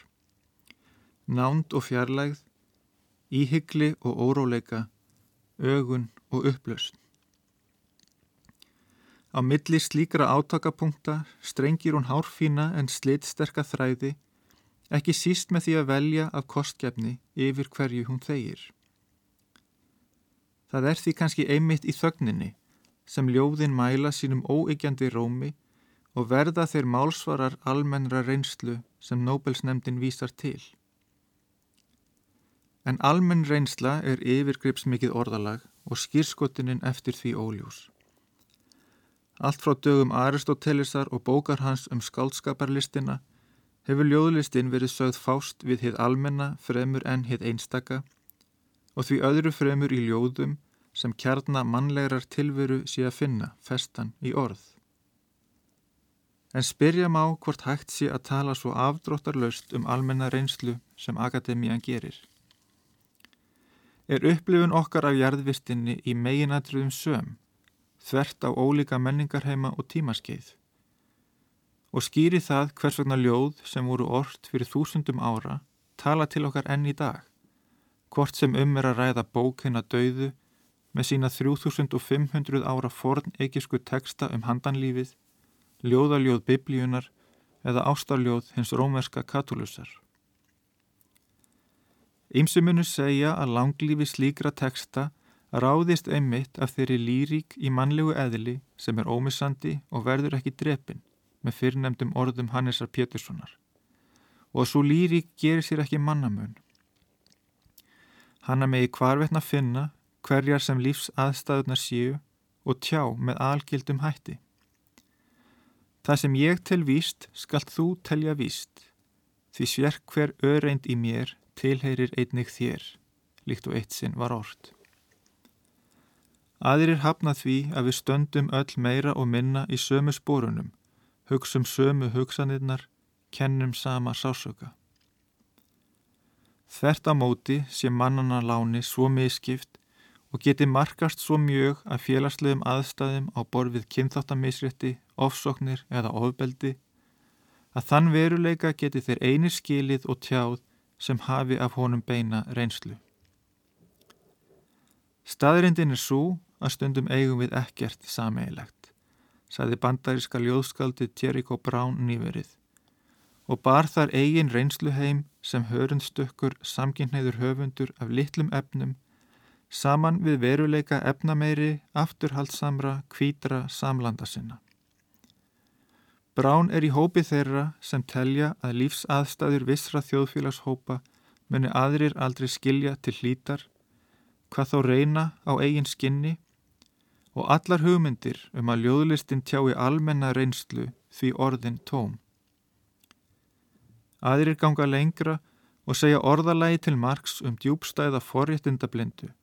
Nánd og fjarlægð, íhyggli og óróleika ögun og upplausn. Á milli slíkra átakapunkta strengir hún hárfína en slitsterka þræði, ekki síst með því að velja af kostgefni yfir hverju hún þegir. Það er því kannski einmitt í þögninni sem ljóðin mæla sínum óyggjandi rómi og verða þeir málsvarar almennra reynslu sem Nobelsnemdin vísar til. En almenn reynsla er yfirgripsmikið orðalag og skýrskotuninn eftir því óljós. Allt frá dögum Aristotelesar og bókar hans um skaldskaparlistina hefur ljóðlistin verið sögð fást við hitt almenna fremur enn hitt einstaka og því öðru fremur í ljóðum sem kjarna mannlegar tilveru sé að finna festan í orð. En spyrja má hvort hægt sé að tala svo afdróttarlaust um almenna reynslu sem akademían gerir. Er upplifun okkar af jarðvistinni í meginadruðum söm, þvert á ólíka menningarheima og tímaskeið? Og skýri það hvers vegna ljóð sem voru orrt fyrir þúsundum ára tala til okkar enn í dag, hvort sem um er að ræða bókina döðu með sína 3500 ára forn eikisku teksta um handanlífið, ljóðaljóð biblíunar eða ástarljóð hins rómerska katulusar. Ímsumunu segja að langlífi slíkra teksta ráðist einmitt af þeirri lírík í mannlegu eðli sem er ómissandi og verður ekki drepin með fyrrnemdum orðum Hannesar Péturssonar og svo lírík gerir sér ekki mannamun. Hanna megi hvarvetna finna hverjar sem lífs aðstæðunar séu og tjá með algildum hætti. Það sem ég tel víst skalt þú telja víst, því sverk hver öreind í mér tilheyrir einnig þér, líkt og eitt sinn var orrt. Aðrir hafna því að við stöndum öll meira og minna í sömu spórunum, hugsum sömu hugsanirnar, kennum sama sásöka. Þvert á móti sé mannana láni svo miskipt og geti markast svo mjög að félagslegum aðstæðum á borfið kynþáttamisrétti, ofsóknir eða ofbeldi að þann veruleika geti þeir einir skilið og tjáð sem hafi af honum beina reynslu. Staðrindin er svo að stundum eigum við ekkert sameigilegt, sagði bandaríska ljóðskaldið Jericho Brown nýverið og bar þar eigin reynslu heim sem hörundstökkur samkynneður höfundur af litlum efnum saman við veruleika efnameiri, afturhaldsamra, kvítra samlanda sinna. Brán er í hópi þeirra sem telja að lífsaðstæður vissra þjóðfélagshópa muni aðrir aldrei skilja til hlítar, hvað þá reyna á eigin skinni og allar hugmyndir um að ljóðlistin tjái almenna reynslu því orðin tóm. Aðrir ganga lengra og segja orðalagi til margs um djúbstæða forréttindablindu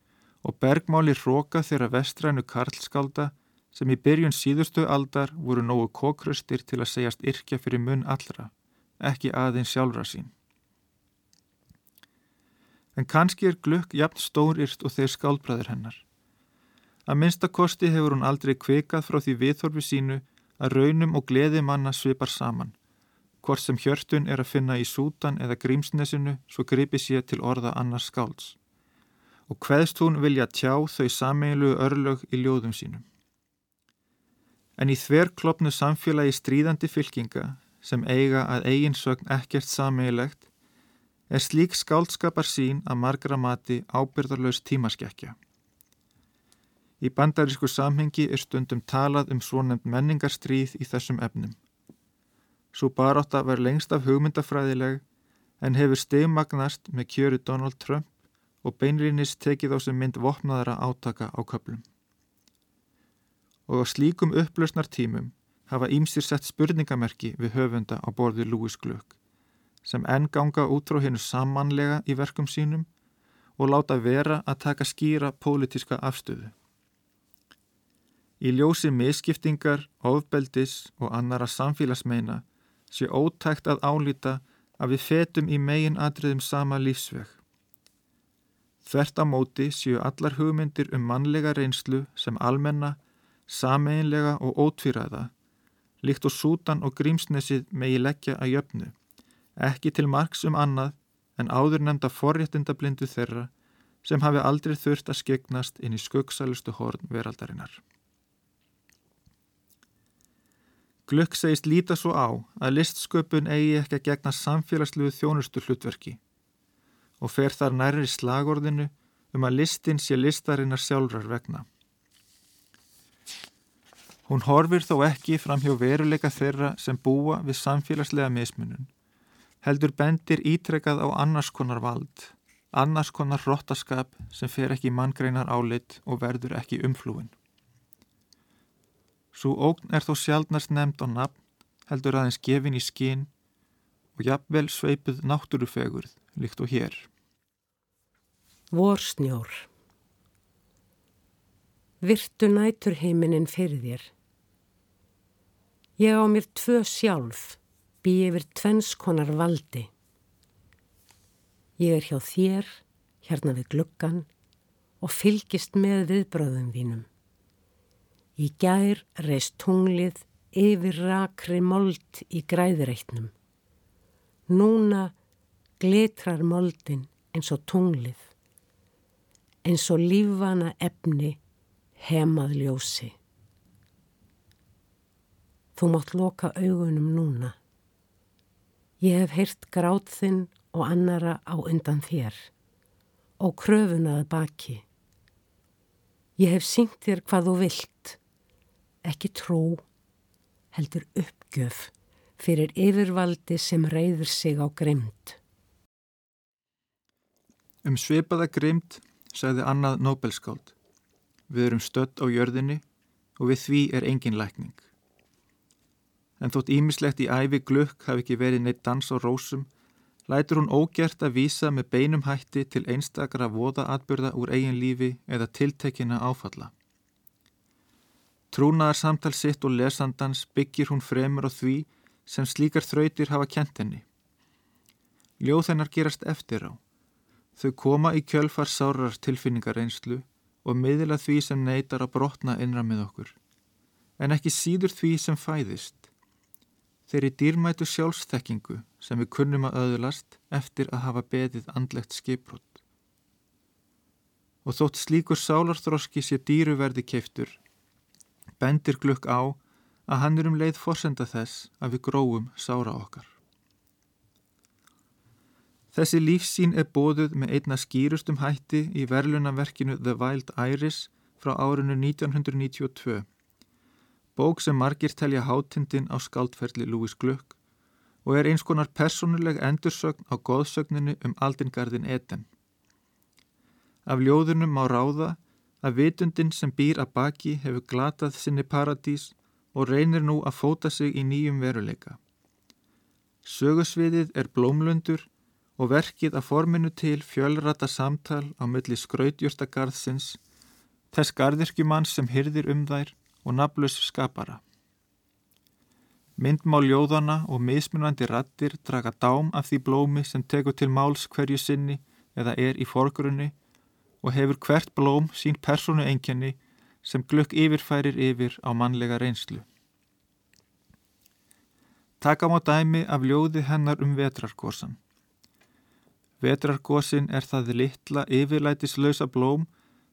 og bergmáli hróka þeirra vestrænu karlskálda sem í byrjun síðustu aldar voru nógu kókröstir til að segjast yrkja fyrir munn allra, ekki aðeins sjálfra sín. En kannski er glögg jafn stóryrt og þeir skáldbræður hennar. Að minnstakosti hefur hún aldrei kvikað frá því viðþorfi sínu að raunum og gleði manna svipar saman, hvort sem hjörtun er að finna í sútan eða grímsnesinu svo gripi sér til orða annars skálds og hveðst hún vilja tjá þau sameiginlu örlög í ljóðum sínum. En í þverklopnu samfélagi stríðandi fylkinga sem eiga að eiginsögn ekkert sameigilegt er slík skáldskapar sín að margra mati ábyrðarlaus tímaskekkja. Í bandarísku samhengi er stundum talað um svonemt menningarstríð í þessum efnum. Svo baróta var lengst af hugmyndafræðileg en hefur stegmagnast með kjöru Donald Trump og beinriðnis tekið á sem mynd vopnaðara átaka á köplum. Og á slíkum upplausnar tímum hafa ímsir sett spurningamerki við höfunda á borði Lúis Glögg sem enn ganga út frá hennu samanlega í verkum sínum og láta vera að taka skýra pólitiska afstöðu. Í ljósi miskiptingar, ofbeldis og annara samfélagsmeina sé ótækt að álita að við fetum í megin atriðum sama lífsveg Þvert á móti séu allar hugmyndir um mannlega reynslu sem almenna, sameinlega og ótvíraða, líkt og sútan og grímsnesið megi leggja að jöfnu, ekki til margs um annað en áður nefnda forréttindablindu þeirra sem hafi aldrei þurft að skegnast inn í skuggsælustu horn veraldarinnar. Glögg segist líta svo á að listsköpun eigi ekki að gegna samfélagsluðu þjónustu hlutverki og fer þar nærri slagorðinu um að listin sé listarinnar sjálfrar vegna. Hún horfir þó ekki fram hjá veruleika þeirra sem búa við samfélagslega mismunum, heldur bendir ítrekað á annars konar vald, annars konar hróttaskap sem fer ekki manngreinar álit og verður ekki umflúin. Svo ógn er þó sjálfnast nefnd á nafn, heldur aðeins gefin í skinn og jafnvel sveipuð náttúrufegurð líkt og hér. Vorsnjór Virtu nætur heiminin fyrir þér. Ég á mér tvö sjálf, bý yfir tvennskonar valdi. Ég er hjá þér, hérna við gluggan og fylgist með viðbröðum þínum. Í gær reist tunglið yfir rakri mold í græðireitnum. Núna glitrar moldin eins og tunglið eins og lífvana efni hemað ljósi. Þú mátt loka augunum núna. Ég hef heyrt grátt þinn og annara á undan þér og kröfunaði baki. Ég hef syngt þér hvað þú vilt, ekki trú, heldur uppgjöf fyrir yfirvaldi sem reyður sig á grimd. Um svipaða grimd sagði annað Nobelskáld. Við erum stött á jörðinni og við því er engin lækning. En þótt ímislegt í æfi glökk hafi ekki verið neitt dans á rósum, lætur hún ógert að vísa með beinum hætti til einstakara voðaatbyrða úr eigin lífi eða tiltekina áfalla. Trúnaðar samtal sitt og lesandans byggir hún fremur á því sem slíkar þrautir hafa kent henni. Ljóð hennar gerast eftir á Þau koma í kjölfar sárar tilfinningareynslu og miðla því sem neytar að brotna innra með okkur, en ekki síður því sem fæðist. Þeirri dýrmætu sjálfstekkingu sem við kunnum að öðulast eftir að hafa beðið andlegt skipbrott. Og þótt slíkur sálarþroski sé dýruverdi keiftur, bendir glukk á að hann er um leið forsenda þess að við gróum sára okkar. Þessi lífsín er bóðuð með einna skýrustum hætti í verlunaverkinu The Wild Iris frá árinu 1992. Bók sem margir telja hátindin á skaldferli Louis Gluck og er eins konar personuleg endursögn á góðsögninu um aldingarðin Eden. Af ljóðunum má ráða að vitundin sem býr að baki hefur glatað sinni paradís og reynir nú að fóta sig í nýjum veruleika. Sögusviðið er blómlundur og verkið að forminu til fjölrata samtal á milli skrautjúrtagarðsins, þess gardirkjumann sem hyrðir um þær og naflus skapara. Myndmál ljóðana og mismunandi rattir draga dám af því blómi sem tekur til máls hverju sinni eða er í forgrunni og hefur hvert blóm sín personu enginni sem glögg yfirfærir yfir á mannlega reynslu. Taka má dæmi af ljóði hennar um vetrarkorsan. Vetrargósin er það litla yfirlætislausa blóm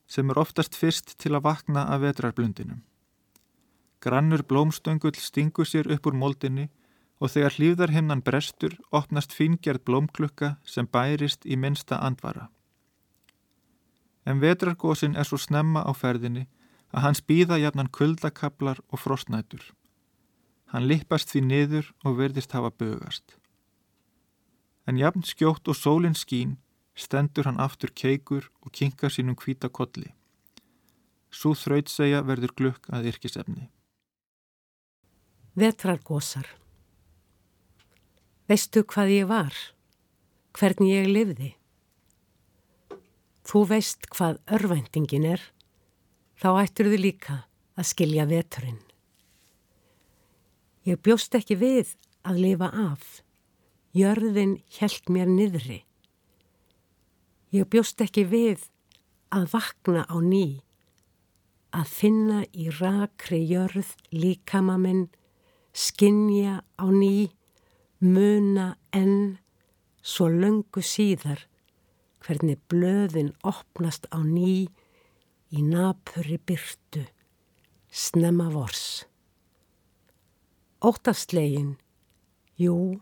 sem er oftast fyrst til að vakna af vetrarblundinum. Grannur blómstöngull stingur sér upp úr moldinni og þegar hlýðarhimnan brestur opnast fingjart blómklukka sem bærist í minsta andvara. En vetrargósin er svo snemma á ferðinni að hans býða jafnan kuldakablar og frostnætur. Hann lippast því niður og verðist hafa bögast en jafn skjótt og sólinn skín stendur hann aftur keikur og kinkar sínum hvita kolli. Svo þraut segja verður glukk að yrkisefni. Vetrargósar Veistu hvað ég var? Hvernig ég lifði? Þú veist hvað örvæntingin er, þá ættur þið líka að skilja veturinn. Ég bjóst ekki við að lifa af. Jörðin hjælt mér niðri. Ég bjóst ekki við að vakna á ný, að finna í rakri jörð líkama minn, skinja á ný, muna enn, svo löngu síðar, hvernig blöðin opnast á ný í napuri byrtu, snemma vors. Óttastlegin, jú,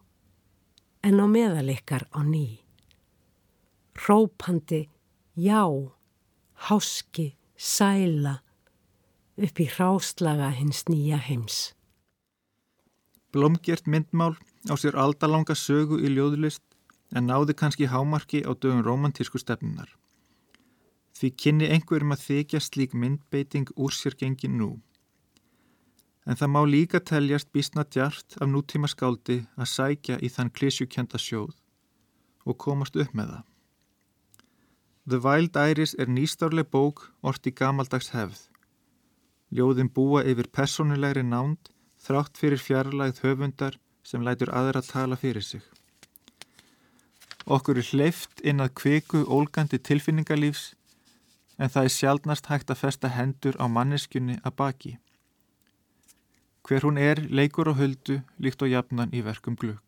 en á meðalikar á ný. Rópandi, já, háski, sæla, upp í hráslaga hins nýja heims. Blomgjert myndmál á sér aldalanga sögu í ljóðlist en náði kannski hámarki á dögum romantísku stefnunar. Því kynni einhverjum að þykja slík myndbeiting úr sér gengin nú. En það má líka teljast bísna djart af nútíma skáldi að sækja í þann klísjukenda sjóð og komast upp með það. The Wild Iris er nýstárleg bók orti gamaldags hefð. Ljóðin búa yfir personulegri nánd þrátt fyrir fjarlægð höfundar sem lætur aðra að tala fyrir sig. Okkur er hleyft inn að kviku ólgandi tilfinningarlífs en það er sjálfnast hægt að festa hendur á manneskunni að baki. Hver hún er leikur og höldu líkt og jafnan í verkum glögg.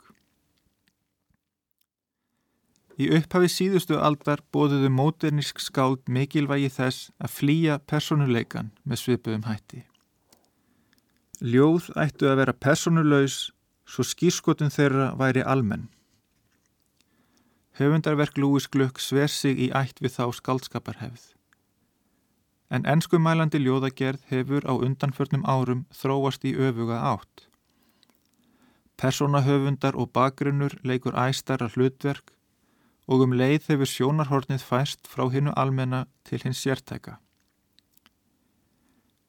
Í upphafi síðustu aldar bóðuðu móternísk skáld mikilvægi þess að flýja personuleikan með svipuðum hætti. Ljóð ættu að vera personulegs svo skýrskotun þeirra væri almenn. Höfundarverk Lúis Glögg sver sig í ætt við þá skaldskaparhefð. En ennskumælandi ljóðagerð hefur á undanförnum árum þróast í öfuga átt. Personahöfundar og bakgrunnur leikur æstara hlutverk og um leið hefur sjónarhornið fæst frá hinnu almenna til hins sértæka.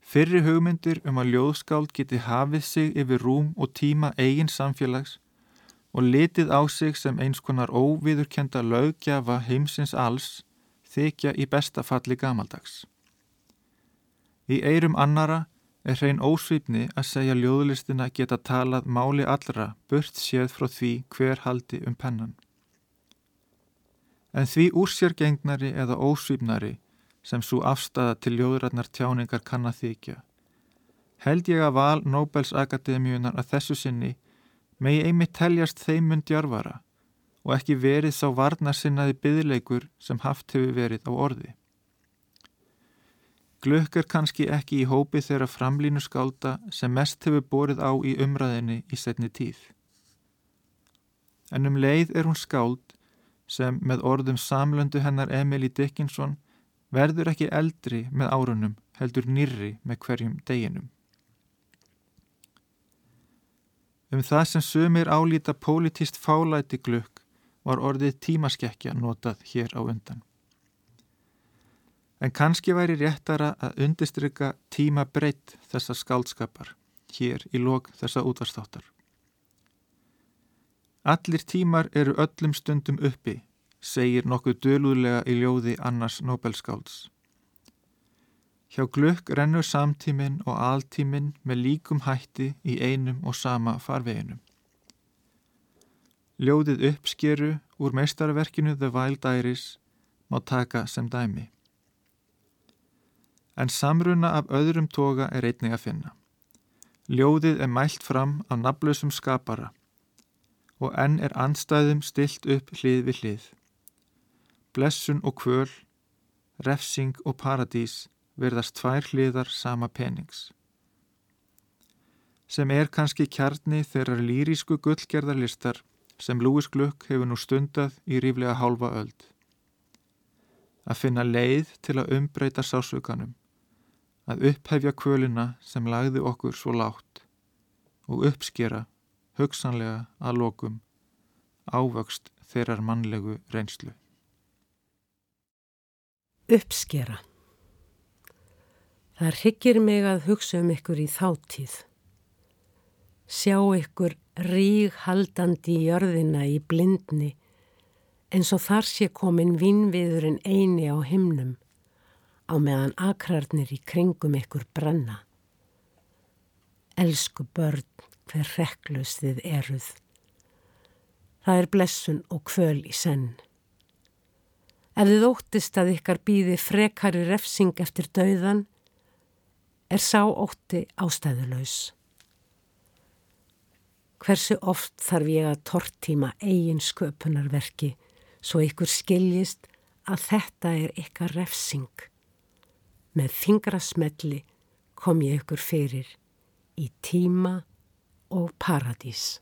Fyrri hugmyndir um að ljóðskáld geti hafið sig yfir rúm og tíma eigin samfélags og litið á sig sem eins konar óviðurkenda lögjafa heimsins alls þykja í besta falli gamaldags. Í eirum annara er hrein ósvipni að segja ljóðlistina geta talað máli allra burt séð frá því hver haldi um pennan en því úrsjörgengnari eða ósvýmnari sem svo afstafa til ljóðrætnar tjáningar kann að þykja. Held ég að val Nobels Akademíunar að þessu sinni megi einmitt teljast þeim mundjarvara og ekki verið sá varnarsinnaði byðleikur sem haft hefur verið á orði. Glökk er kannski ekki í hópi þeirra framlínu skálda sem mest hefur borið á í umræðinni í setni tíð. En um leið er hún skáld sem með orðum samlöndu hennar Emily Dickinson verður ekki eldri með árunum heldur nýrri með hverjum deginum. Um það sem sömur álíta politist fálæti glögg var orðið tímaskekkja notað hér á undan. En kannski væri réttara að undistrykka tíma breytt þessa skaldskapar hér í lok þessa útvarstáttar. Allir tímar eru öllum stundum uppi, segir nokkuð dölúðlega í ljóði annars Nobelskálds. Hjá glökk rennur samtíminn og altíminn með líkum hætti í einum og sama farveginum. Ljóðið uppskeru úr meistarverkinu The Wild Iris má taka sem dæmi. En samruna af öðrum toga er einnig að finna. Ljóðið er mælt fram af naflösum skapara og enn er anstæðum stilt upp hlið við hlið. Blessun og kvöl, refsing og paradís verðast tvær hliðar sama penings. Sem er kannski kjarni þeirrar lýrísku gullgerðarlistar sem Lúis Glökk hefur nú stundað í ríflega hálfa öld. Að finna leið til að umbreyta sásökanum, að upphefja kvölina sem lagði okkur svo látt og uppskera hugsanlega að lokum ávöxt þeirrar mannlegu reynslu. Uppskera Það ryggir mig að hugsa um ykkur í þáttíð. Sjá ykkur ríg haldandi í jörðina í blindni eins og þar sé komin vinnviðurinn eini á himnum á meðan akrarnir í kringum ykkur brenna. Elsku börn, hver rekklust þið eruð. Það er blessun og kvöl í senn. Ef þið óttist að ykkar býði frekari refsing eftir dauðan, er sá ótti ástæðulegs. Hversu oft þarf ég að tortíma eigin sköpunarverki svo ykkur skiljist að þetta er ykkar refsing. Með fingrasmelli kom ég ykkur fyrir í tíma og paradís.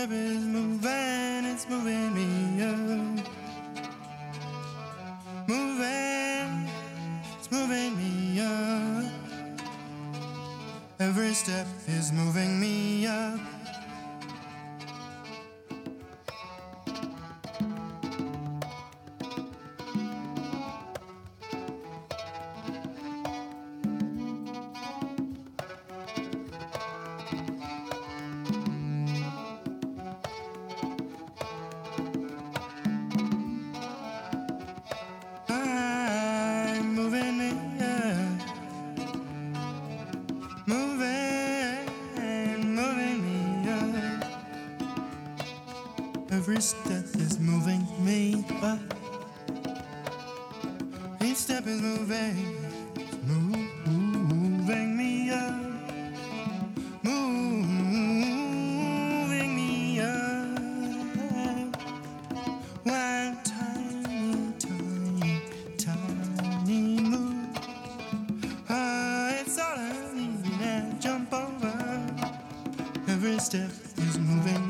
Step is moving, it's moving me up. Moving, it's moving me up. Every step is moving me up. Step is moving,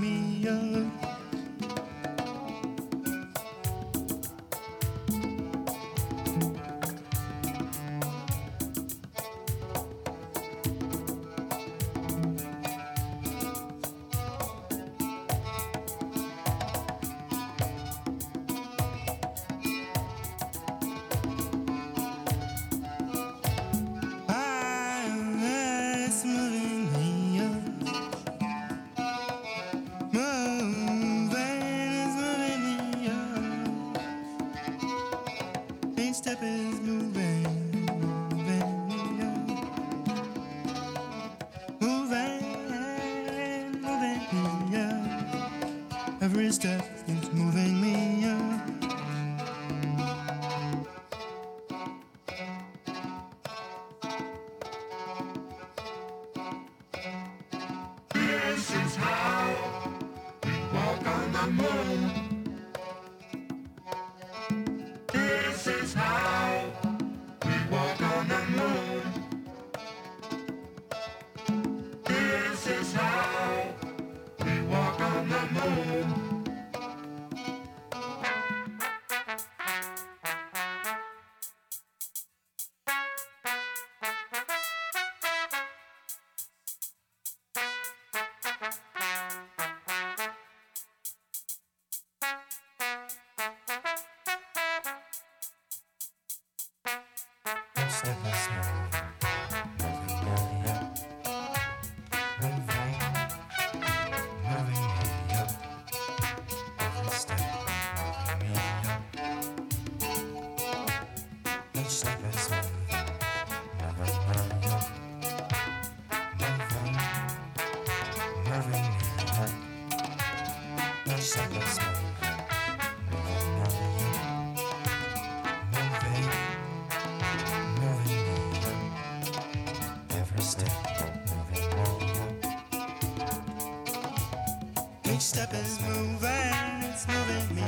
it's moving me.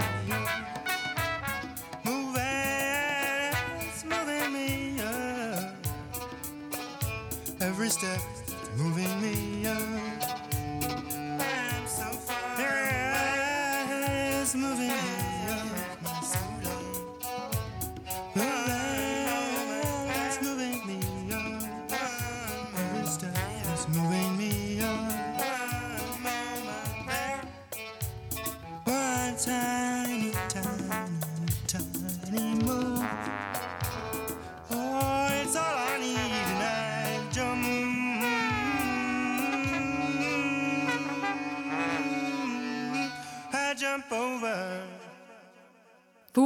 Moving, it's moving me up. Every step